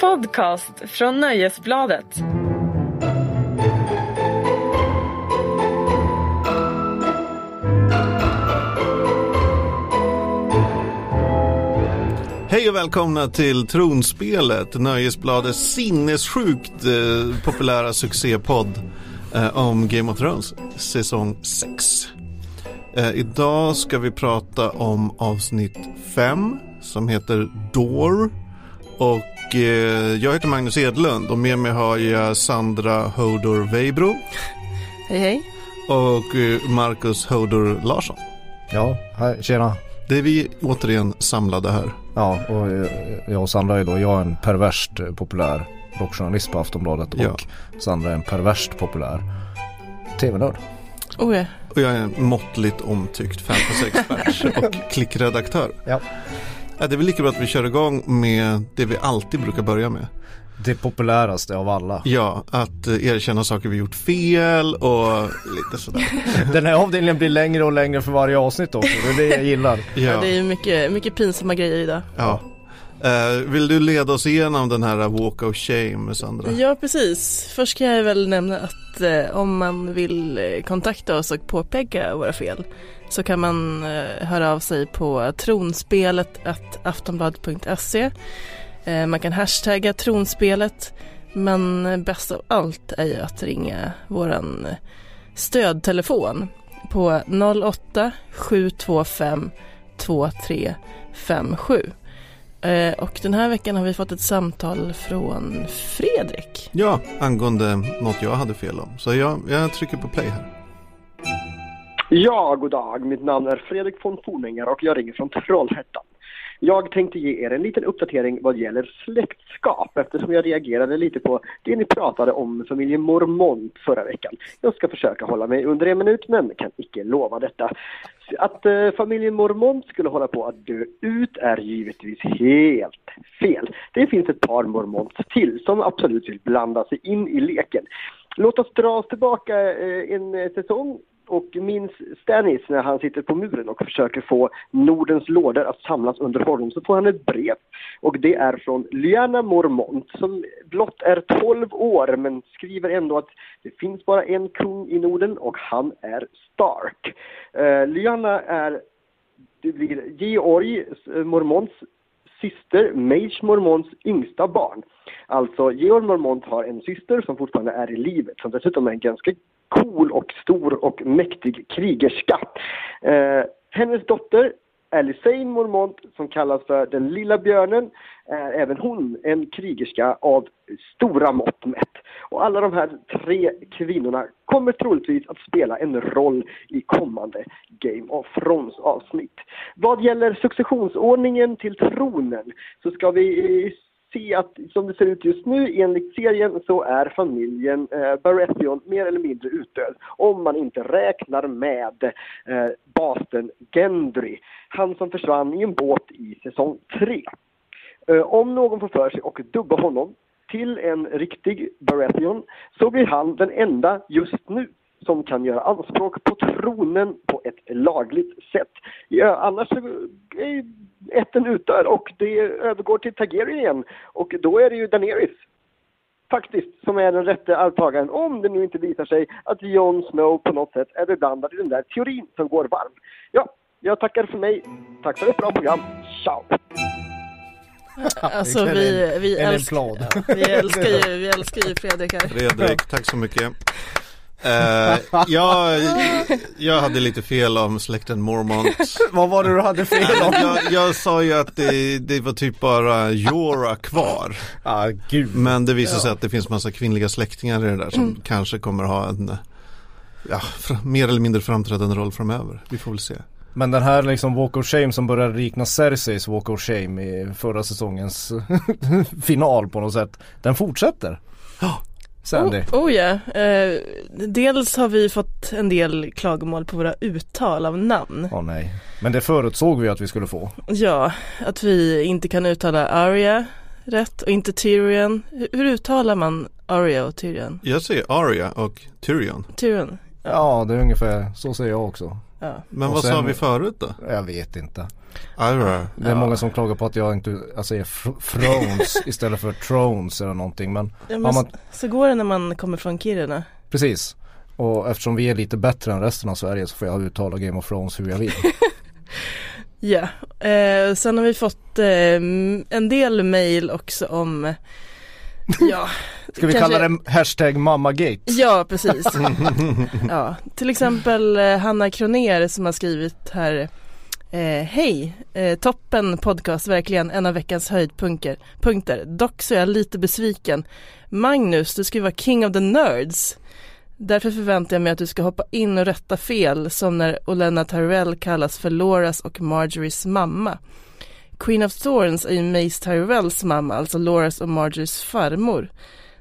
podcast från Nöjesbladet. Hej och välkomna till Tronspelet, Nöjesbladets sinnessjukt eh, populära succépodd eh, om Game of Thrones, säsong 6. Eh, idag ska vi prata om avsnitt 5 som heter Door. Och eh, jag heter Magnus Edlund och med mig har jag Sandra Hodor Weibro Hej hej. och eh, Marcus Hodor Larsson. Ja, hej, tjena. Det är vi återigen samlade här. Ja, och eh, jag och Sandra är då, jag är en perverst populär rockjournalist på Aftonbladet Ja. och Sandra är en perverst populär tv-nörd. Oh, ja. Och jag är en måttligt omtyckt fantasyexpert och klickredaktör. Ja. Ja, det är väl lika bra att vi kör igång med det vi alltid brukar börja med. Det populäraste av alla. Ja, att eh, erkänna saker vi gjort fel och lite sådär. Den här avdelningen blir längre och längre för varje avsnitt också, det är det jag gillar. Ja, Ja, det är mycket, mycket pinsamma grejer idag. ja. Eh, vill du leda oss igenom den här walk of shame, Sandra? Ja, precis. Först kan jag väl nämna att eh, om man vill eh, kontakta oss och påpeka våra fel så kan man eh, höra av sig på tronspelet aftonbladet.se. Eh, man kan hashtagga tronspelet men bäst av allt är ju att ringa våran stödtelefon på 08 725 2357. Och den här veckan har vi fått ett samtal från Fredrik. Ja, angående något jag hade fel om. Så jag, jag trycker på play här. Ja, god dag. Mitt namn är Fredrik von Fornänger och jag ringer från Trollhättan. Jag tänkte ge er en liten uppdatering vad gäller släktskap eftersom jag reagerade lite på det ni pratade om familjen Mormont förra veckan. Jag ska försöka hålla mig under en minut men kan icke lova detta. Att eh, familjen Mormont skulle hålla på att dö ut är givetvis helt fel. Det finns ett par Mormont till som absolut vill blanda sig in i leken. Låt oss dra oss tillbaka eh, en eh, säsong och minns Stanis när han sitter på muren och försöker få Nordens lådor att samlas under honom så får han ett brev. Och det är från Lyanna Mormont som blott är 12 år men skriver ändå att det finns bara en kung i Norden och han är Stark. Eh, uh, Lyanna är det blir Georg Mormonts syster, Mage Mormonts yngsta barn. Alltså Georg Mormont har en syster som fortfarande är i livet som dessutom är en ganska cool och stor och mäktig krigerska. Eh, hennes dotter Alicane Mormont som kallas för den lilla björnen är även hon en krigerska av stora mått mätt. Och alla de här tre kvinnorna kommer troligtvis att spela en roll i kommande Game of Thrones avsnitt. Vad gäller successionsordningen till tronen så ska vi se att som det ser ut just nu enligt serien så är familjen eh, Baratheon mer eller mindre utdöd. Om man inte räknar med eh, basen Gendry. Han som försvann i en båt i säsong 3. Eh, om någon får för sig och dubba honom till en riktig Baratheon så blir han den enda just nu som kan göra anspråk på tronen på ett lagligt sätt. Ja, annars är ätten utdöd och det övergår till Targaryen och då är det ju Daenerys faktiskt som är den rätte arvtagaren om det nu inte visar sig att Jon Snow på något sätt är beblandad i den där teorin som går varm. Ja, jag tackar för mig. Tack för ett bra program. Ciao! Alltså vi, vi, en älskar, vi, älskar ju, vi älskar ju Fredrik här. Fredrik, tack så mycket. Eh, jag, jag hade lite fel om släkten Mormont. Vad var det du hade fel om? jag, jag sa ju att det, det var typ bara Jorah kvar. Ah, gud. Men det visar sig att det finns massa kvinnliga släktingar i det där som kanske kommer ha en ja, fr- mer eller mindre framträdande roll framöver. Vi får väl se. Men den här liksom Walk of Shame som började likna Cerseis Walk of Shame i förra säsongens final på något sätt. Den fortsätter. Ja. Sandy. Oh, oh ja, eh, dels har vi fått en del klagomål på våra uttal av namn. Åh nej. Men det förutsåg vi att vi skulle få. Ja, att vi inte kan uttala Arya rätt och inte Tyrion. Hur, hur uttalar man Arya och Tyrion? Jag säger Arya och Tyrion. Tyrion? Ja, det är ungefär så säger jag också. Ja. Men Och vad sa sen- vi förut då? Jag vet inte. Arra. Det är många som klagar på att jag inte säger fr- thrones istället för thrones eller någonting. Men Ja, men man, så, så går det när man kommer från Kiruna. precis. Och eftersom vi är lite bättre än resten av Sverige så får jag uttala Game of Thrones hur jag vill. Ja, eh, sen har vi fått eh, en del mail också om Ja, Ska vi kanske- kalla det hashtag mammagate? Ja, precis. ja, till exempel eh, Hanna Kroner som har skrivit här eh, Hej, eh, toppen podcast, verkligen en av veckans höjdpunkter. Punkter. Dock så är jag lite besviken. Magnus, du ska ju vara king of the nerds. Därför förväntar jag mig att du ska hoppa in och rätta fel som när Olenna Tyrell kallas för Lauras och Marjories mamma. Queen of Thorns är ju Mace Tyrells mamma, alltså Lauras och Marjories farmor.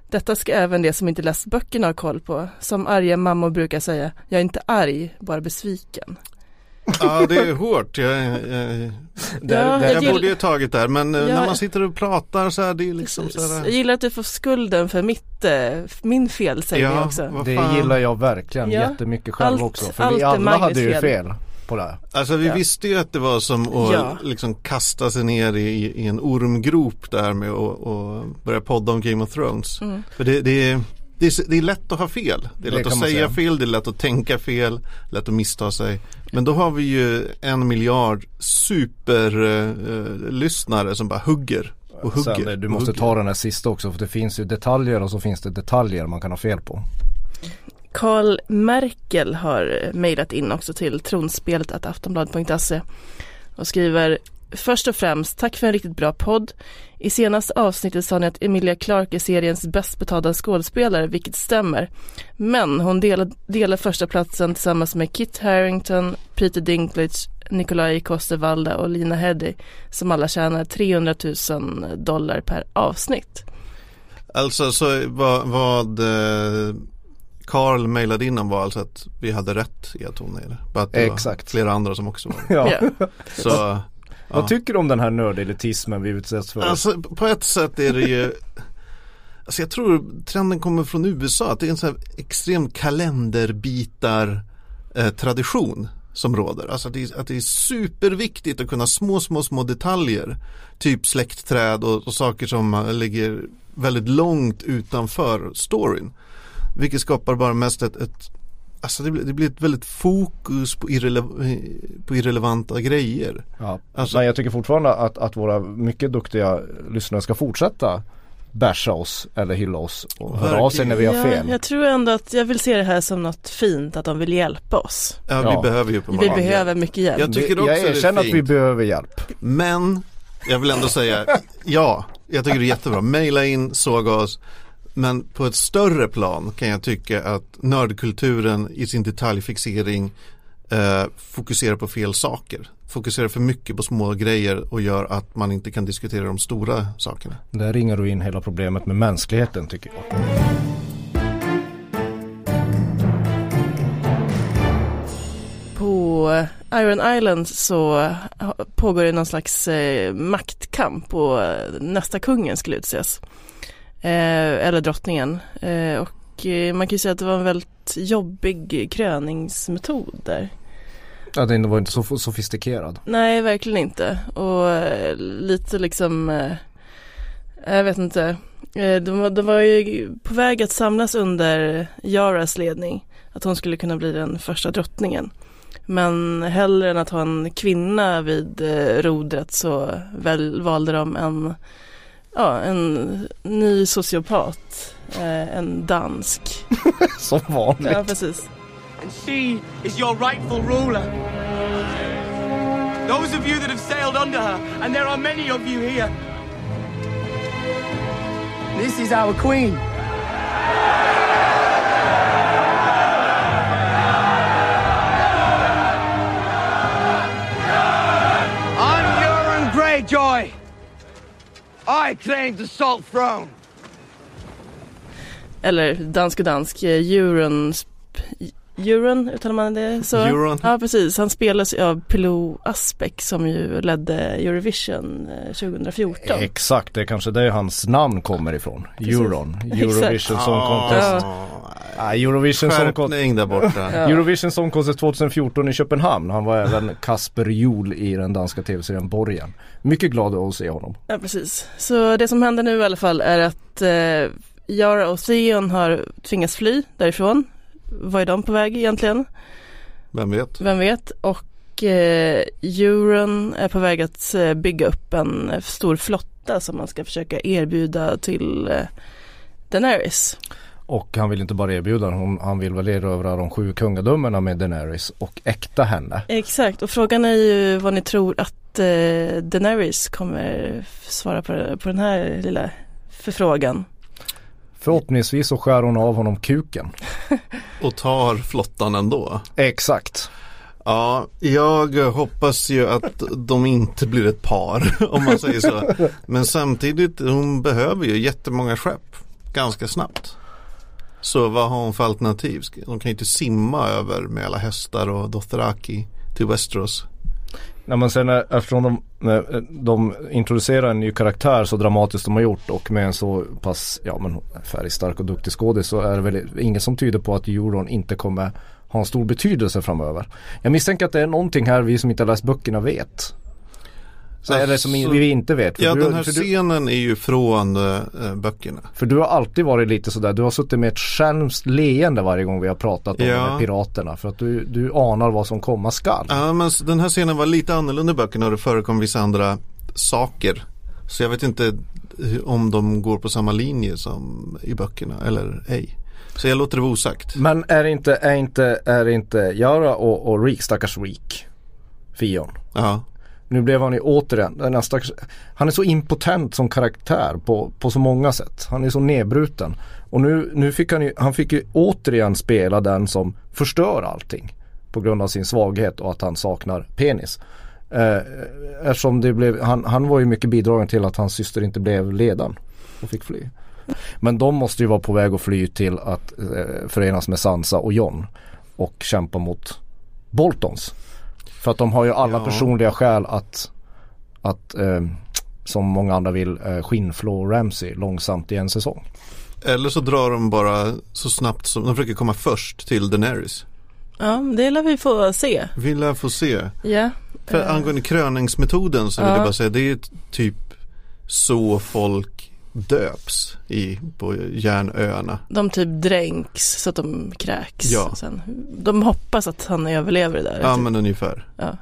Detta ska även de som inte läst böckerna ha koll på. Som arga mammor brukar säga, jag är inte arg, bara besviken. Ja, det är hårt. Jag, jag, Där, Ja, där, jag jag borde ju tagit där, men eh, Ja. när man sitter och pratar så här, det är liksom så Jag här. gillar att du får skulden för mitt, eh, min felsägning Ja, också. det gillar jag verkligen Ja. jättemycket själv Allt- också. För allt vi är alla hade ju fel. fel på det. Alltså vi Ja. visste ju att det var som att Ja. liksom kasta sig ner i, i en ormgrop där med att och börja podda om Game of Thrones. Mm. För det, det, är, det, är, det är lätt att ha fel. Det är Det lätt kan att säga säga. fel, det är lätt att tänka fel, lätt att missta sig. Men då har vi ju en miljard superlyssnare som bara hugger och hugger. Sen, eh, du måste hugger. ta den här sista också för det finns ju detaljer och så finns det detaljer man kan ha fel på. Karl Merkel har mejlat in också till tronspelet att aftonbladet.se och skriver Först och främst, tack för en riktigt bra podd. I senaste avsnittet sa ni att Emilia Clarke är seriens bäst betalda skådespelare, vilket stämmer. Men hon delar, delar första platsen tillsammans med Kit Harington, Peter Dinklage, Nikolaj Kostervalda och Lina Heddy, som alla tjänar 300 000 dollar per avsnitt. Alltså så vad, vad eh, Carl mejlade in om var alltså att vi hade rätt i att hon är det. Bara att det var Exakt. flera andra som också var det. Ja. Ja. Så, Vad ja. tycker du om den här nördelitismen vi utsätts för? Alltså på ett sätt är det ju Alltså jag tror trenden kommer från USA att det är en sån här extrem kalenderbitar eh, tradition som råder. Alltså att det, är, att det är superviktigt att kunna små, små, små detaljer. Typ släktträd och, och saker som ligger väldigt långt utanför storyn. Vilket skapar bara mest ett, ett Alltså det blir, det blir ett väldigt fokus på, irrele- på irrelevanta grejer. Ja. Alltså- Men jag tycker fortfarande att, att våra mycket duktiga lyssnare ska fortsätta basha oss eller hylla oss och höra av sig när vi har Ja, fel. jag tror ändå att jag vill se det här som något fint, att de vill hjälpa oss. Ja, Ja. vi behöver ju på Vi behöver mycket hjälp. Jag tycker också jag det är erkänner att vi behöver hjälp. Men jag vill ändå säga ja, jag tycker det är jättebra. Maila in, såga oss. Men på ett större plan kan jag tycka att nördkulturen i sin detaljfixering eh, fokuserar på fel saker. Fokuserar för mycket på små grejer och gör att man inte kan diskutera de stora sakerna. Där ringar du in hela problemet med mänskligheten tycker jag. På Iron Island så pågår det någon slags eh, maktkamp och eh, nästa kungen skulle utses. Eh, eller drottningen. Eh, och eh, man kan ju säga att det var en väldigt jobbig kröningsmetod där. Ja, den var inte så sofistikerad. Nej, verkligen inte. Och lite liksom, jag vet inte. De, var- de var ju på väg att samlas under Yaras ledning. Att hon skulle kunna bli den första drottningen. Men hellre än att ha en kvinna vid rodret så väl, valde de en, ja, en ny sociopat. Eh, en dansk. Som vanligt. Ja, precis. and she is your rightful ruler. Those of you that have sailed under her, and there are many of you here, this is our queen. I'm Euron Greyjoy. I claim the Salt Throne. Eller dansk och eh, dansk, djurens Euron uttalar man det så? Euron. Ja precis, han spelas av Pilou Asbeck som ju ledde Eurovision eh, 2014. Exakt, det är kanske där hans namn kommer ifrån. Precis. Euron, Exakt. Eurovision Song Contest. Ah, Nej, Eurovision Song Contest. Skärpning där borta. Ja. Eurovision Song Contest 2014 i Köpenhamn. Han var även Kasper Juhl i den danska tv-serien Borgen. Mycket glad att se honom. Ja precis, så det som händer nu i alla fall är att eh, Yara och Theon har tvingats fly därifrån. Var är de på väg egentligen? Vem vet? Vem vet? Och eh, Euron är på väg att eh, bygga upp en stor flotta som man ska försöka erbjuda till eh, Daenerys. Och han vill inte bara erbjuda hon, han vill väl erövra de sju kungadömena med Daenerys och äkta henne. Exakt, och frågan är ju vad ni tror att eh, Daenerys kommer svara på, på den här lilla förfrågan. Förhoppningsvis så skär hon av honom kuken. Och tar flottan ändå. Exakt. Ja, jag hoppas ju att de inte blir ett par om man säger så. Men samtidigt, hon behöver ju jättemånga skepp ganska snabbt. Så vad har hon för alternativ? De kan ju inte simma över med alla hästar och Dothraki till Westeros. När man sen eftersom de, eh, de introducerar en ny karaktär så dramatiskt de har gjort och med en så pass ja, men färgstark och duktig skådis så är det väl inget som tyder på att Euron inte kommer ha en stor betydelse framöver. Jag misstänker att det är någonting här vi som inte har läst böckerna vet. Så det som vi inte vet. Ja, du, den här för, du, scenen är ju från äh, böckerna. för du har alltid varit lite sådär, du har suttit med ett skälmskt leende varje gång vi har pratat om Ja. piraterna. För att du, du anar vad som komma skall. Ja, men den här scenen var lite annorlunda i böckerna och det förekom vissa andra saker. Så jag vet inte om de går på samma linje som i böckerna eller ej. Så jag låter det vara osagt. Men är inte, är inte, är inte Yara och, och Reek, stackars Reek, Fion. Ja, nu blev han ju återigen, den han är så impotent som karaktär på, på så många sätt. Han är så nedbruten. Och nu, nu fick han ju, han fick ju återigen spela den som förstör allting. På grund av sin svaghet och att han saknar penis. Eh, eftersom det blev, han, han var ju mycket bidragande till att hans syster inte blev ledan och fick fly. Men de måste ju vara på väg att fly till att eh, förenas med Sansa och John. och kämpa mot Boltons. För att de har ju alla Ja. personliga skäl att, att eh, som många andra vill, eh, skinnflå Ramsey långsamt i en säsong. eller så drar de bara så snabbt som, de försöker komma först till Daenerys. Ja, det lär vi få se. Vill jag få se. Ja. För Eh, angående kröningsmetoden så vill Ja. jag bara säga det är typ så folk döps i, på järnöarna. De typ dränks så att de kräks. Ja. Sen, de hoppas att han överlever det där. Ja typ. men ungefär. ja.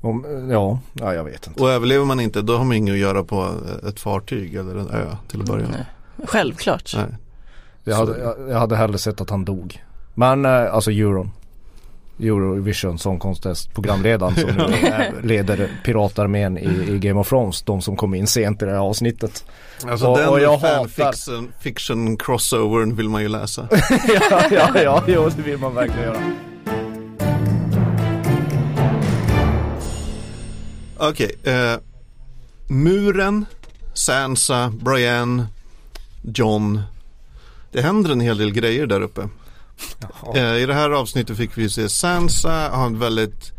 Om, ja, ja, jag vet inte. Och överlever man inte då har man inget att göra på ett fartyg eller en ö till att börja med. Nej. Självklart. Nej. Jag hade, jag, jag hade hellre sett att han dog. Men eh, alltså Euron. Eurovision Song Contest programledaren som nu leder piratarmén i, i Game of Thrones. De som kom in sent i det här avsnittet. Alltså Och- den och jag fanfiction fiction crossovern vill man ju läsa. ja, ja, ja, jo, det vill man verkligen göra. Okej, eh, muren, Sansa, Brienne, John. Det händer en hel del grejer där uppe. Eh, I det här avsnittet fick vi se Sansa ha en väldigt,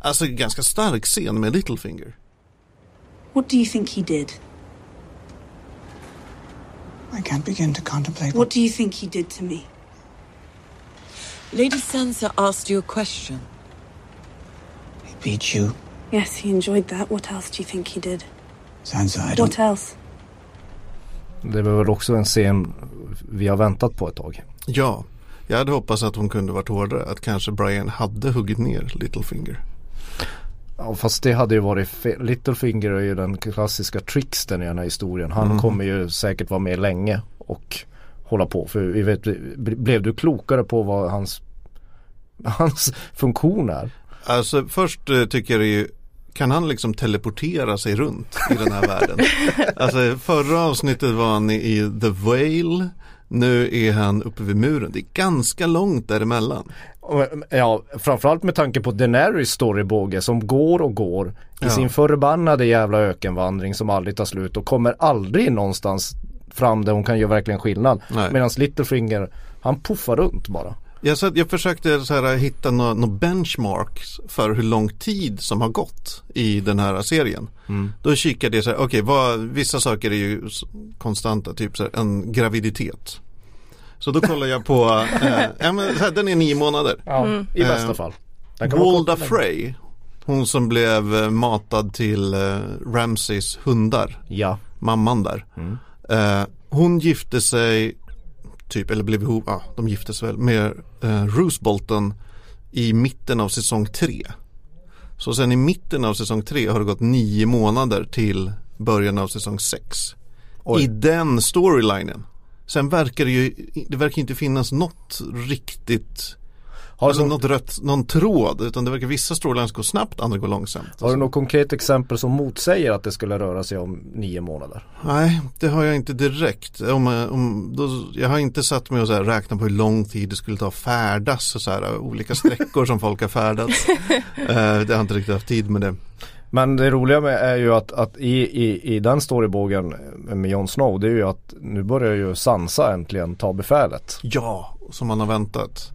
alltså ganska stark scen med Littlefinger. What do you think he did? I can't begin to contemplate What do you think he did to me? Lady Sansa asked you a question. he beat you. Yes, he enjoyed that. What else do you think he did? Sansa, I don't. What else? Det var väl också en scen vi har väntat på ett tag. Ja, jag hade hoppats att hon kunde varit hårdare, att kanske Brian hade huggit ner Littlefinger. Ja, fast det hade ju varit fel. Littlefinger är ju den klassiska trickstern i den här historien. Han Mhm. kommer ju säkert vara med länge och hålla på. För vi vet, blev du klokare på vad hans, hans funktion är? Alltså först eh, tycker jag det är ju kan han liksom teleportera sig runt i den här världen? Alltså förra avsnittet var han i- i The Whale Nu är han uppe vid muren. Det är ganska långt däremellan. Ja, framförallt med tanke på Daenerys storybåge som går och går i Ja. sin förbannade jävla ökenvandring som aldrig tar slut och kommer aldrig någonstans fram där hon kan göra verkligen skillnad. Medan Littlefinger, han puffar runt bara. Jag, satt, jag försökte så här, hitta några nå benchmarks för hur lång tid som har gått i den här serien. Då kikade jag så här, okej, vad- vissa saker är ju konstanta, typ så här, en graviditet. Så då kollar jag på, eh, ja, men, här, den är nio månader. Ja, I Eh, bästa fall. Walda Frey, hon som blev eh, matad till eh, Ramsays hundar, Ja. mamman där. Eh, hon gifte sig, typ, eller blev ihop, ja de gifte sig väl med eh, Roose Bolton i mitten av säsong tre. Så sen i mitten av säsong tre har det gått nio månader till början av säsong sex. Oj. I den storylinen. Sen verkar det ju, det verkar inte finnas något riktigt Har, alltså du, något rött, någon tråd utan det verkar vissa storylines gå snabbt, andra går långsamt. har du något konkret exempel som motsäger att det skulle röra sig om nio månader? Nej, det har jag inte direkt. Om, om, då, jag har inte satt mig och så här, räknat på hur lång tid det skulle ta att färdas och så här, olika sträckor som folk har färdats. Eh, det har jag inte riktigt haft tid med det. Men det roliga med är ju att, att i, i, i den storybågen med Jon Snow det är ju att nu börjar ju Sansa äntligen ta befälet. Ja, som man har väntat.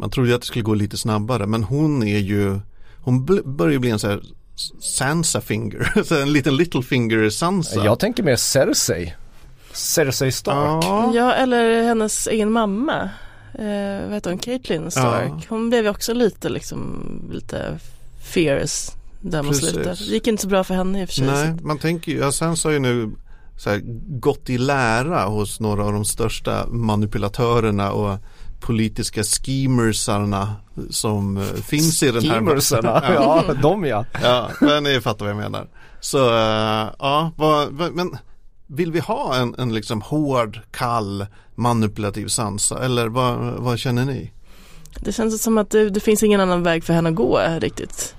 Man trodde att det skulle gå lite snabbare men hon är ju, hon börjar ju bli en så här Sansa finger, så en liten little finger Sansa. Jag tänker mer Cersei. Cersei Stark. ja. Ja, eller hennes egen mamma. Eh, vad heter hon? Caitlyn Stark. Ja. Hon blev ju också lite liksom, lite fierce där mot slutet. Det gick inte så bra för henne i och för sig. Nej, man tänker ju, ja, Sansa har ju nu så här, gått i lära hos några av de största manipulatörerna och politiska schemersarna som eh, finns i den här Schemersarna, ja. ja de ja. ja, men ni fattar vad jag menar. Så eh, ja, vad, vad, men vill vi ha en, en liksom hård, kall, manipulativ Sansa eller vad, vad känner ni? Det känns som att det, det finns ingen annan väg för henne att gå riktigt.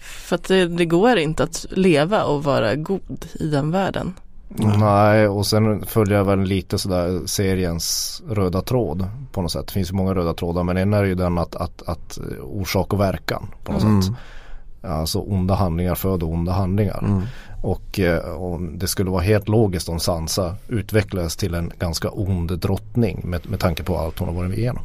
För att det, det går inte att leva och vara god i den världen. Nej och sen följer jag väl lite sådär seriens röda tråd på något sätt. Det finns ju många röda trådar men en är ju den att, att, att eh, orsak och verkan på något Mm. sätt. Alltså onda handlingar föder onda handlingar. Och, eh, och det skulle vara helt logiskt om Sansa utvecklades till en ganska ond drottning med, med tanke på allt hon har varit igenom.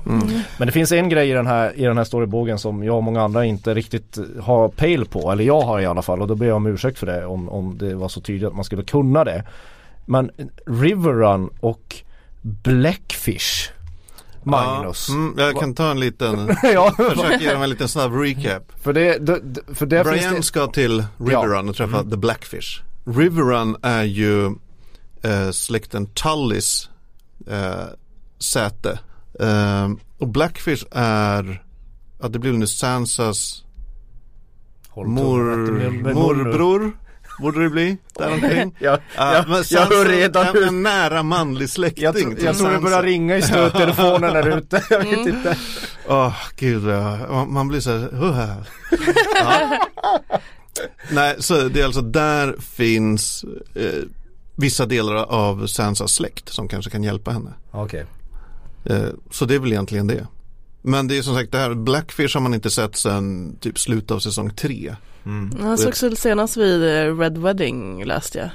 Men det finns en grej i den här, i den här storybågen som jag och många andra inte riktigt har pejl på. Eller jag har i alla fall och då ber jag om ursäkt för det om, om det var så tydligt att man skulle kunna det. Men Riverrun och Blackfish Magnus. Ja, mm, jag kan ta en liten, Ja, försöka ge dem en liten snabb recap. för det, för det Brian det, ska till Riverrun och träffa The Blackfish. Riverrun är ju eh, släkten Tullys eh, säte. Eh, och Blackfish är, ja det blir nu Sansas mor, morbror. Borde det bli däromkring? Ja, Ja, ja, men jag hör redan hur en nära manlig släkting Jag, tro, jag tror det börjar ringa i stöttelefonen där ute. Jag vet inte. Åh gud vad jag, man- man blir så här, uh. ja. Nej, så det är alltså där finns eh, vissa delar av Sansas släkt som kanske kan hjälpa henne. Okej. Eh, så det är väl egentligen det. Men det är som sagt det här Blackfish har man inte sett sedan typ slutet av säsong tre. Han sågs väl senast vid eh, Red Wedding läste jag.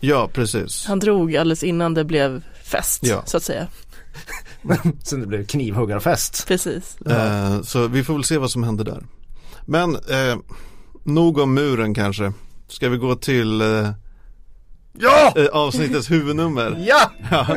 Ja, precis. Han drog alldeles innan det blev fest Ja. så att säga. Sen det blev knivhuggarfest. Precis. Eh, så vi får väl se vad som händer där. Men eh, nog om muren kanske. Ska vi gå till eh, Ja! eh, avsnittets huvudnummer? Ja!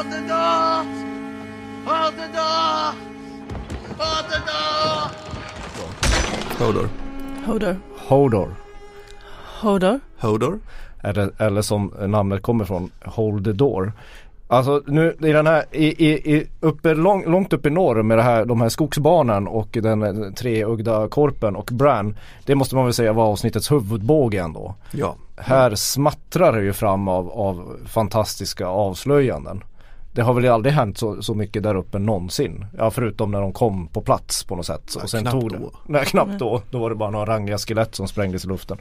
Hold the door! Hold the door! Hold the door! Hodor. Hodor. Hodor. Hodor. Hodor. Eller, eller som namnet kommer från, Hold the Door. Alltså nu i den här, i, i, i uppe, lång, långt upp i norr med det här, de här skogsbarnen och den eh, treögda korpen och Bran. Det måste man väl säga var avsnittets huvudbåge ändå. Ja. Här smattrar det ju fram av, av fantastiska avslöjanden. Det har väl aldrig hänt så, så mycket där uppe någonsin. Ja förutom när de kom på plats på något sätt. Ja, och sen knappt tog då. Nej knappt då. Då var det bara några rangliga skelett som sprängdes i luften.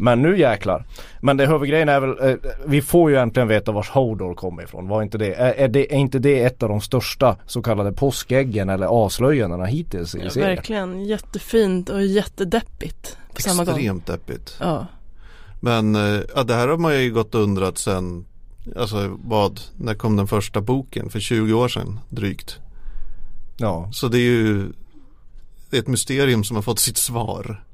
Men nu jäklar. Men det huvudgrejen är väl, eh, vi får ju äntligen veta vars Hodor kommer ifrån. Var inte det, är, är det, är inte det ett av de största så kallade påskäggen eller avslöjandena hittills i Ja, serien? verkligen jättefint och jättedeppigt på samma gång. Extremt deppigt. Ja. Men eh, ja, det här har man ju gått och undrat sen, alltså vad, när kom den första boken? För 20 år sedan drygt. Ja. Så det är ju det är ett mysterium som har fått sitt svar.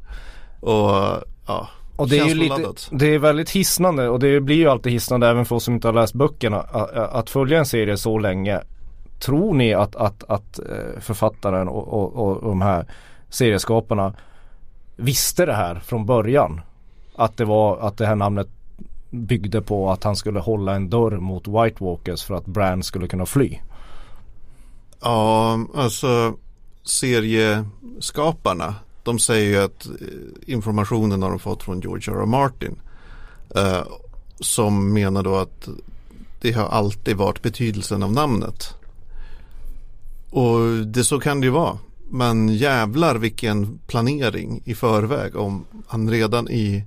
Och ja, Och det är ju lite, det är väldigt hisnande och det blir ju alltid hisnande även för oss som inte har läst böckerna att, att följa en serie så länge. Tror ni att, att, att eh, författaren och, och, och de här serieskaparna visste det här från början? Att det var att det här namnet byggde på att han skulle hålla en dörr mot White Walkers för att Bran skulle kunna fly. Ja, alltså serieskaparna de säger ju att eh, informationen har de fått från George R. R. Martin. Eh, som menar då att det har alltid varit betydelsen av namnet. Och det så kan det ju vara. Men jävlar vilken planering i förväg om han redan i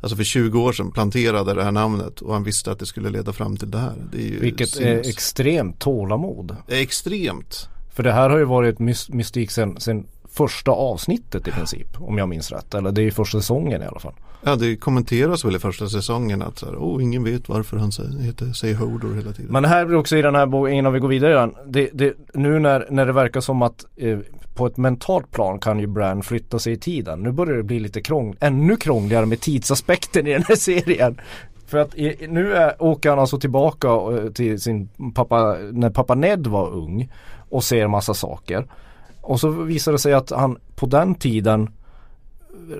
Alltså för 20 år sedan planterade det här namnet och han visste att det skulle leda fram till det här. Det är Vilket är sinnes- extremt tålamod. är extremt. För det här har ju varit mys- mystik sen, sen första avsnittet i princip. Om jag minns rätt. Eller det är ju första säsongen i alla fall. Ja, det kommenteras väl i första säsongen att så här, oh, ingen vet varför han säger, heter, säger Hodor hela tiden. Men här blir också i den här boken, innan vi går vidare den, det, det, nu när, när det verkar som att eh, på ett mentalt plan kan ju Bran flytta sig i tiden. Nu börjar det bli lite krång, ännu krångligare med tidsaspekten i den här serien. För att i, nu är, åker han alltså tillbaka eh, till sin pappa, när pappa Ned var ung och ser massa saker. Och så visar det sig att han på den tiden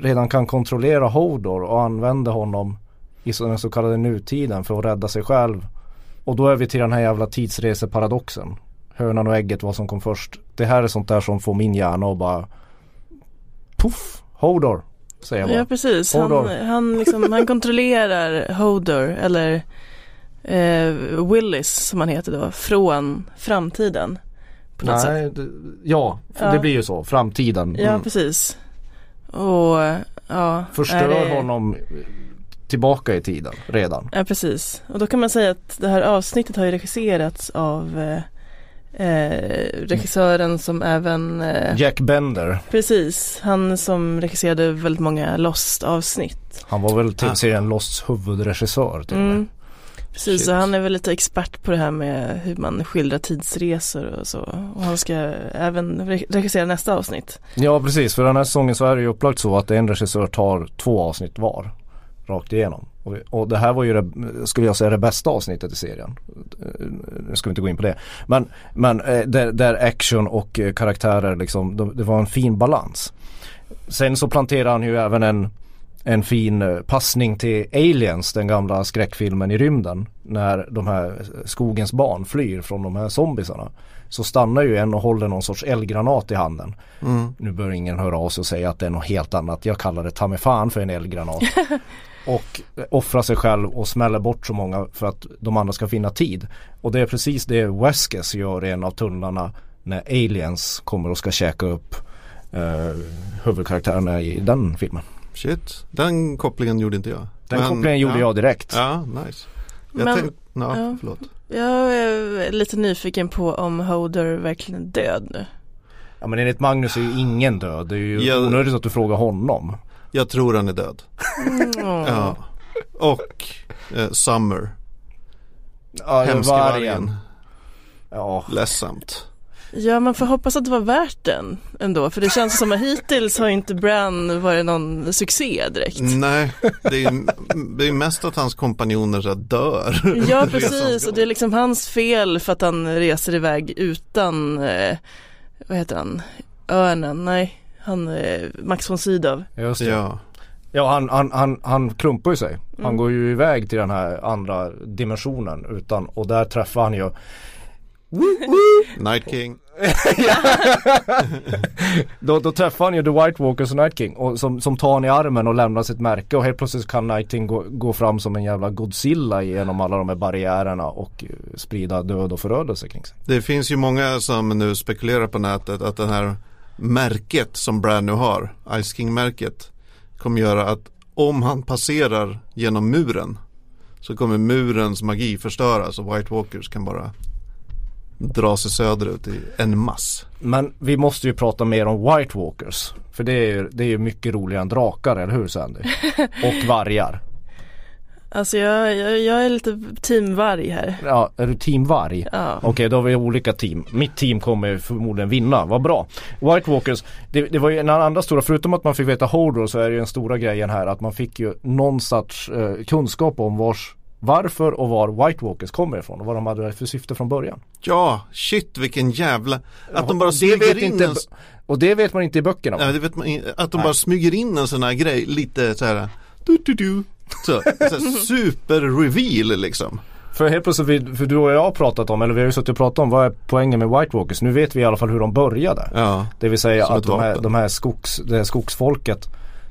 redan kan kontrollera Hodor och använder honom i den så kallade nutiden för att rädda sig själv. Och då är vi till den här jävla tidsreseparadoxen. Hönan och ägget, vad som kom först. Det här är sånt där som får min hjärna att bara Puff, Hodor, säger jag bara. Ja precis, han, Hodor. han, liksom, han kontrollerar Hodor eller eh, Willis som han heter då från framtiden. Nej, det, ja, Ja. det blir ju så. Framtiden. Ja Mm. precis. Och ja. Förstör det- honom tillbaka i tiden redan. Ja precis. Och då kan man säga att det här avsnittet har ju regisserats av eh, eh, regissören som även eh, Jack Bender. Precis, han som regisserade väldigt många Lost avsnitt. Han var väl tv-serien Losts huvudregissör till och. Mm. Precis, så han är väl lite expert på det här med hur man skildrar tidsresor och så. Och han ska även re- regissera nästa avsnitt. Ja precis, för den här säsongen så är det ju upplagt så att en regissör tar två avsnitt var. Rakt igenom. Och, och det här var ju det, skulle jag säga det bästa avsnittet i serien. Nu ska vi inte gå in på det. Men, men eh, där, där action och eh, karaktärer liksom, det, var en fin balans. Sen så planterar han ju även en, en fin eh, passning till Aliens, den gamla skräckfilmen i rymden. När de här skogens barn flyr från de här zombisarna. Så stannar ju en och håller någon sorts eldgranat i handen. Mm. Nu bör ingen höra av sig och säga att det är något helt annat. Jag kallar det ta mig fan för en eldgranat. och offrar sig själv och smäller bort så många för att de andra ska finna tid. Och det är precis det Weskes gör i en av tunnlarna när aliens kommer och ska käka upp eh, huvudkaraktärerna i den filmen. Shit, den kopplingen gjorde inte jag. Den kopplingen gjorde jag direkt. Ja, nice. Jag Men- tänkte, ja, ja. förlåt. Jag är lite nyfiken på om Hodor verkligen är död nu. Ja men enligt Magnus är ju ingen död. Det är ju Jag- onödigt att du frågar honom. Jag tror han är död. Ja. Och eh, Summer. Ja, Hemske vargen. vargen. Ja. Ledsamt. Ja man får hoppas att det var värt den ändå. För det känns som att hittills har inte Bran varit någon succé direkt. Nej, det är, det är mest att hans kompanjoner dör. Ja precis och det är liksom hans fel för att han reser iväg utan, eh, vad heter han, örnen, nej, Han, eh, Max von Sydow. Just det. Ja. Ja han, han, han, han klumpar ju sig. Han Mm. går ju iväg till den här andra dimensionen utan, och där träffar han ju Night King. då, då träffar han ju The White Walkers och Night King och som, som tar han i armen och lämnar sitt märke och helt plötsligt kan Night King gå, gå fram som en jävla Godzilla genom alla de här barriärerna och eh, sprida död och förödelse kring sig. Det finns ju många som nu spekulerar på nätet att det här märket som Brad nu har, Ice King-märket, kommer göra att om han passerar genom muren så kommer murens magi förstöras och White Walkers kan bara dra sig söderut i en mass. Men vi måste ju prata mer om White Walkers. För det är ju det är ju mycket roligare än drakar, eller hur Sandy? Och vargar. Alltså jag, jag, jag är lite teamvarg här. Ja, är du team varg? Ja. Okej, då har vi olika team. Mitt team kommer förmodligen vinna, vad bra. White Walkers, det, det var ju en andra stora, förutom att man fick veta Hodor så är det ju den stora grejen här att man fick ju någon sorts eh, kunskap om vars, varför och var White Walkers kommer ifrån och vad de hade för syfte från början. Ja, shit vilken jävla, att de bara smyger vet in inte, en, Och det vet man inte i böckerna ja, det vet man, in- att de Nej. bara smyger in en sån här grej, lite så här, du, du, du. Så, så här, super reveal liksom. För helt plötsligt, för du och jag har pratat om, eller vi har ju suttit och pratat om vad är poängen med White Walkers. Nu vet vi i alla fall hur de började. Ja, Det vill säga att de här, de här skogs, det här skogsfolket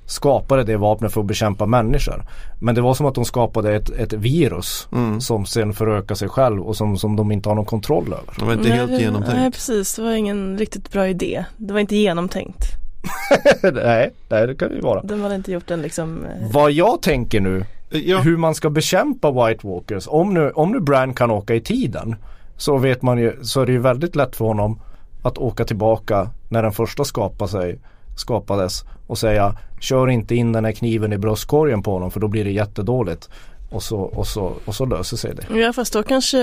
skapade det vapnet för att bekämpa människor. Men det var som att de skapade ett, ett virus Mm. som sen förökar sig själv och som, som de inte har någon kontroll över. det var inte helt det, Nej genomtänkt. precis, det var ingen riktigt bra idé. Det var inte genomtänkt. nej, nej, det kan det ju vara. De hade inte gjort den liksom eh, Vad jag tänker nu, Ja, hur man ska bekämpa White Walkers. Om nu, om nu Bran kan åka i tiden så vet man ju, så är det ju väldigt lätt för honom att åka tillbaka när den första skapade sig, skapades och säga kör inte in den här kniven i bröstkorgen på honom för då blir det jättedåligt. Och så, och så, och så löser sig det. Ja fast då kanske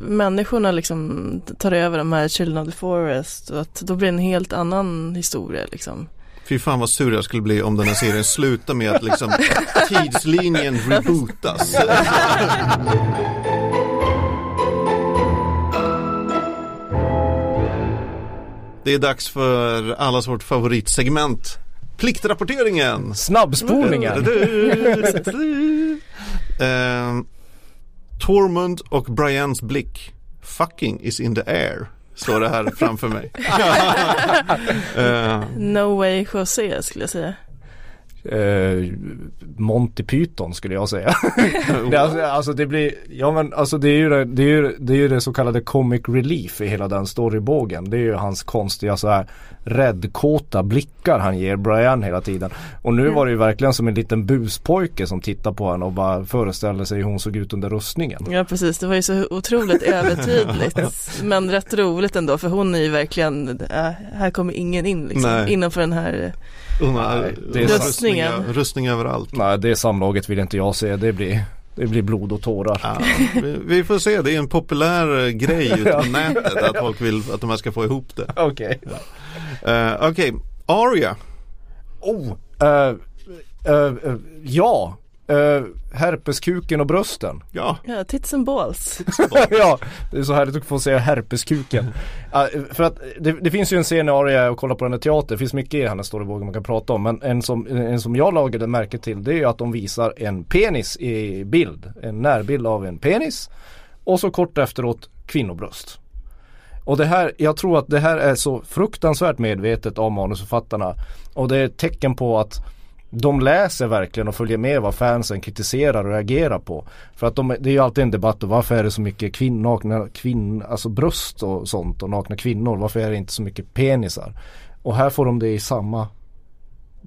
människorna liksom tar över de här Children of the Forest och att då blir det en helt annan historia liksom. Fy fan vad sur jag skulle bli om den här serien slutar med att liksom tidslinjen rebootas. Det är dags för allas vårt favoritsegment. Pliktrapporteringen. Snabbspolningen! Ehm, Tormund och Brians blick. Fucking is in the air. Står det här framför mig. Ehm, No way José skulle jag säga. Eh, Monty Python skulle jag säga. det, alltså, alltså det blir, ja men alltså det är ju det, det, är ju, det, är ju det så kallade comic relief i hela den storybågen. Det är ju hans konstiga så här räddkåta blickar han ger Brian hela tiden. Och nu var det ju verkligen som en liten buspojke som tittar på honom och bara föreställer sig hur hon såg ut under rustningen. Ja precis, det var ju så otroligt övertydligt. Men rätt roligt ändå för hon är ju verkligen, äh, här kommer ingen in liksom. Nej. Innanför den här Nej, hon det är rustning, Rustningen. rustning överallt. Nej det samlaget vill inte jag se. Det blir, det blir blod och tårar. Ja, vi, vi får se, det är en populär eh, grej ute på nätet att folk vill att de här ska få ihop det. Okej. Eh, Okej, Aria. Oh, eh, eh, eh, ja. Uh, herpeskuken och brösten. Ja, ja, tits and balls. ja, det är så härligt att få säga herpeskuken. Ja, för att det, det finns ju en scen i Aria och kolla på den här teatern. Det finns mycket i hennes storybåge man kan prata om. Men en som, en som jag lagade märke till det är ju att de visar en penis i bild. En närbild av en penis. Och så kort efteråt kvinnobröst. Och det här, jag tror att det här är så fruktansvärt medvetet av manusförfattarna. Och det är ett tecken på att de läser verkligen och följer med vad fansen kritiserar och reagerar på. För att de, det är ju alltid en debatt om varför är det så mycket kvinn, nakna kvinn, alltså bröst och sånt och nakna kvinnor. Varför är det inte så mycket penisar? Och här får de det i samma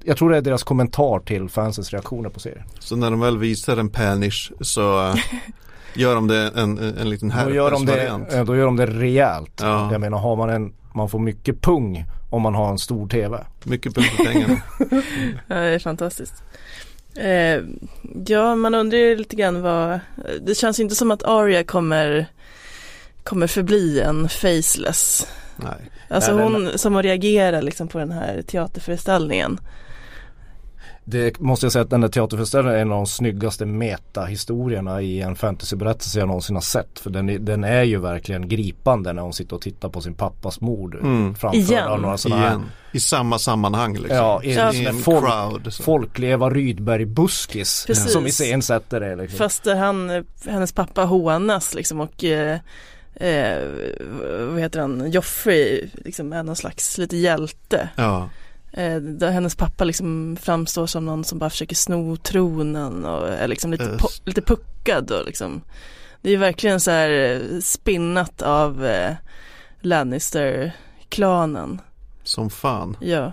jag tror det är deras kommentar till fansens reaktioner på serien. så när de väl visar en penis så eh, gör de det en, en, en liten Då gör, de det, eh, då gör de det rejält. Ja. Jag menar har man en, man får mycket pung om man har en stor TV. Mycket punkt på pengarna. Ja, det är fantastiskt. Eh, ja, man undrar ju lite grann vad, det känns inte som att Arya kommer, kommer förbli en faceless. Nej. Alltså Nej, hon som att reagera liksom på den här teaterföreställningen. Det måste jag säga att den där teaterföreställningen är en av de snyggaste metahistorierna i en fantasyberättelse jag någonsin har sett. För den är, den är ju verkligen gripande när hon sitter och tittar på sin pappas mord Mm. framför Igen. några sådana här Igen. I samma sammanhang liksom. Ja, i, i en folk- folk, så. folklig Eva Rydberg-buskis Precis. som iscensätter det. Liksom. Fast han, hennes pappa hånas liksom och eh, eh, vad heter han, Joffrey liksom är någon slags lite hjälte. Ja. Eh, där hennes pappa liksom framstår som någon som bara försöker sno tronen och är liksom lite, Yes. po- lite puckad och liksom Det är verkligen så här eh, spinnat av eh, Lannister-klanen. Som fan. Ja.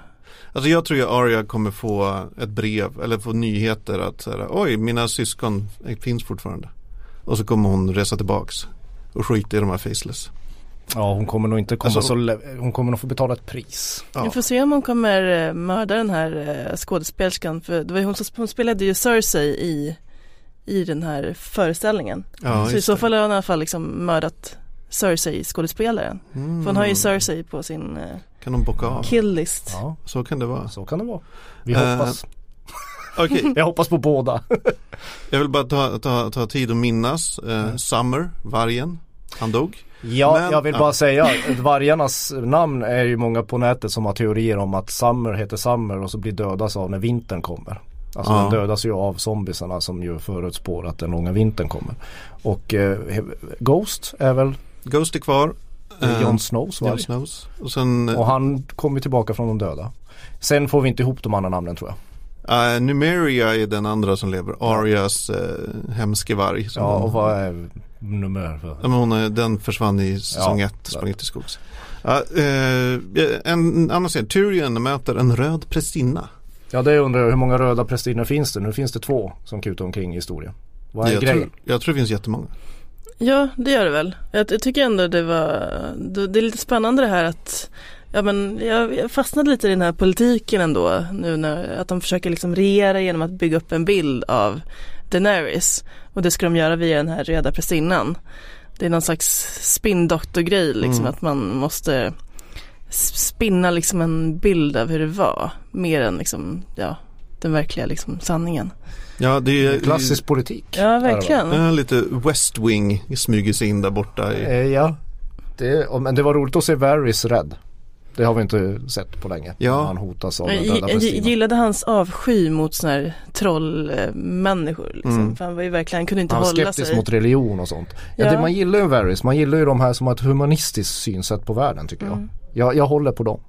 Alltså jag tror ju Arya kommer få ett brev eller få nyheter att så här, oj mina syskon finns fortfarande. Och så kommer hon resa tillbaks och skita i de här faceless. Ja hon kommer nog inte komma Alltså- så Hon kommer nog få betala ett pris. Ja. Vi får se om hon kommer eh, mörda den här eh, skådespelerskan för det var ju hon som hon spelade ju Cersei i, i den här föreställningen. Ja, så i så det. fall har hon i alla fall liksom mördat Cersei skådespelaren. Mm. För hon har ju Cersei på sin eh, Kan de bocka av? kill-list. Ja, Så kan det vara. så kan det vara. Vi Eh, hoppas. Okej, Jag hoppas på båda. jag vill bara ta, ta, ta tid att minnas eh, Summer, vargen. Han dog. Ja, Men- jag vill bara säga att vargarnas namn är ju många på nätet som har teorier om att Summer heter Summer och så blir dödas av när vintern kommer. Alltså Ja. den dödas ju av zombisarna som ju förutspår att den långa vintern kommer. Och eh, Ghost är väl Ghost är kvar. eh, Jon Snows varg. Snows. Och sen Och han kommer tillbaka från de döda. Sen får vi inte ihop de andra namnen tror jag. Uh, Numeria är den andra som lever. Arias uh, hemske varg. som Ja hon- och vad är nummer för? Ja, men hon, är- den försvann i säsong Ja. ett, sprang till skogs. Ja, eh, en annan scen, Tyrion möter en röd prästinna. Ja det undrar jag, hur många röda prästinnor finns det? Nu finns det två som kutar omkring i historien. Vad är jag, grejen? tror, jag tror det finns jättemånga. Ja, det gör det väl. Jag, jag tycker ändå det var, det, det är lite spännande det här att Ja men jag, fastnade lite i den här politiken ändå nu när att de försöker liksom regera genom att bygga upp en bild av Daenerys och det ska de göra via den här röda prästinnan. Det är någon slags spinndoktor-grej liksom Mm. att man måste spinna liksom en bild av hur det var mer än liksom ja den verkliga liksom sanningen. Ja, det är Klassisk politik. Ja verkligen. Ja, lite West Wing smyger sig in där borta. I, Eh, ja, det, men det var roligt att se Varys rädd. Det har vi inte sett på länge. Ja. Han hotas av döda jag, gillade hans avsky mot sådana här trollmänniskor. Liksom. Mm. För han var ju verkligen, han kunde inte Han var hålla skeptisk sig. mot religion och sånt. Ja. Ja. det, man gillar ju Varys. Man gillar ju de här som har ett humanistiskt synsätt på världen tycker Mm. jag. jag. Jag håller på dem.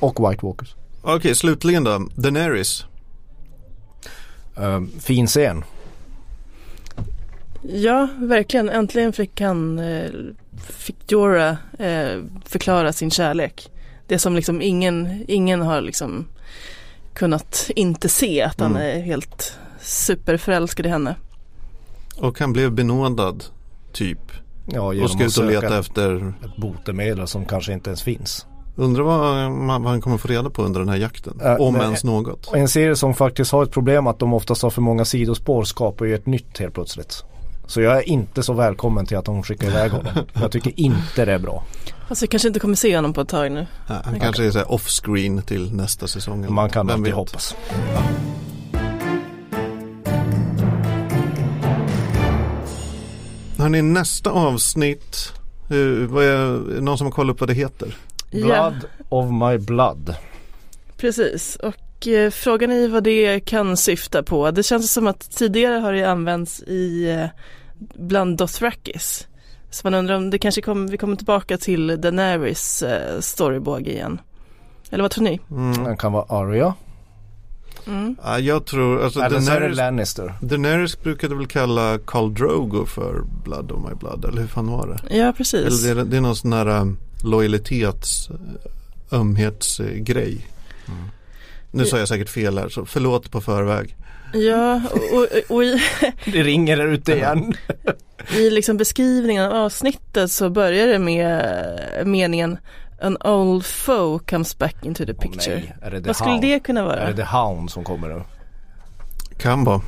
Och White Walkers. Okej, slutligen då. Daenerys. Um, fin scen. Ja, verkligen. Äntligen fick han, eh, fick Jorah eh, förklara sin kärlek. Det som liksom ingen, ingen har liksom kunnat inte se att han Mm. är helt superförälskad i henne. Och han blev benådad, typ. Ja, Och ska ut och leta söka efter. ett botemedel som kanske inte ens finns. Undrar vad, man- vad han kommer få reda på under den här jakten. Äh, Om ens något. En serie som faktiskt har ett problem att de oftast har för många sidospår skapar ju ett nytt helt plötsligt. Så jag är inte så välkommen till att de skickar iväg honom. Jag tycker inte det är bra. Alltså vi kanske inte kommer se honom på ett tag nu. Ja, han kanske är så här off-screen till nästa säsong. Man kan alltid hoppas. Hörrni, nästa avsnitt. Uh, vad är, är någon som har kollat upp vad det heter? Ja, Blood of my blood. precis. Och eh, frågan är vad det kan syfta på. Det känns som att tidigare har det använts i eh, bland Dothrakis. Så man undrar om det kanske kommer, vi kommer tillbaka till Daenerys eh, storybåge igen. Eller vad tror ni? Mm. Den kan vara Arya. Mm. Ja, jag tror, alltså Eller så är det Daenerys, Lannister. Daenerys brukade väl kalla Khal Drogo för Blood of my blood, eller hur fan var det? Ja, precis. Eller det, är- det är någon sån här um, lojalitets, uh, ömhetsgrej. Mm. Nu sa jag säkert fel här, så förlåt på förväg. Ja, och, och, och i, Det ringer där ute igen. i liksom beskrivningen av avsnittet så börjar det med meningen An old foe comes back into the picture. nej. Är det The vad skulle Hound? det kunna Är vara? det The Hound som kommer nu? Kan vara.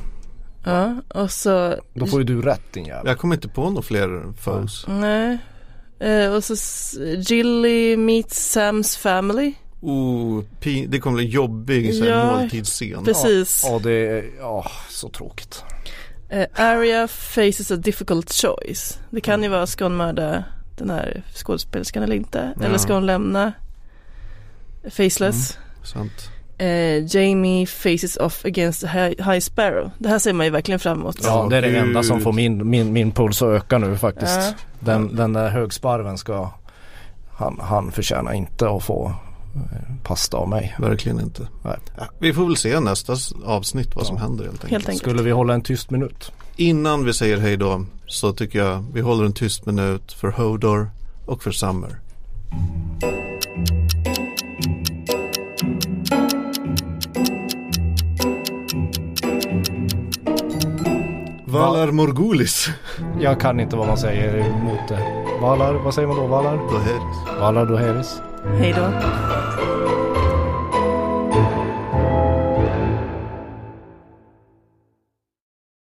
Ja, och så Då får ju du rätt din jävel. Jag kommer inte på några fler foes. Nej. Eh, och så Gilly meets Sams family. Oh, det kommer bli en jobbig så här, Ja, måltidsscen. Precis. Ja, det är ja, så tråkigt. Eh, Arya faces a difficult choice. Det kan ju vara, ska hon mörda den här skådespelerskan eller inte? Ja. Eller ska hon lämna Faceless? Sant. Eh, Jamie faces off against high, high Sparrow. Det här ser man ju verkligen fram emot. Ja, det är det enda som får min, min, min puls att öka nu faktiskt. Ja. Den, den där högsparven ska, han, han förtjänar inte att få pasta av mig. Verkligen inte. Nej. Ja, vi får väl se nästa avsnitt vad som händer helt enkelt. Helt enkelt. Skulle vi hålla en tyst minut? Innan vi säger hej då så tycker jag vi håller en tyst minut för Hodor och för Summer. Valar Morgulis. Jag kan inte vad man säger emot det. Valar, vad säger man då? Valar? Dohaeris. Valar Doheris. Hej då.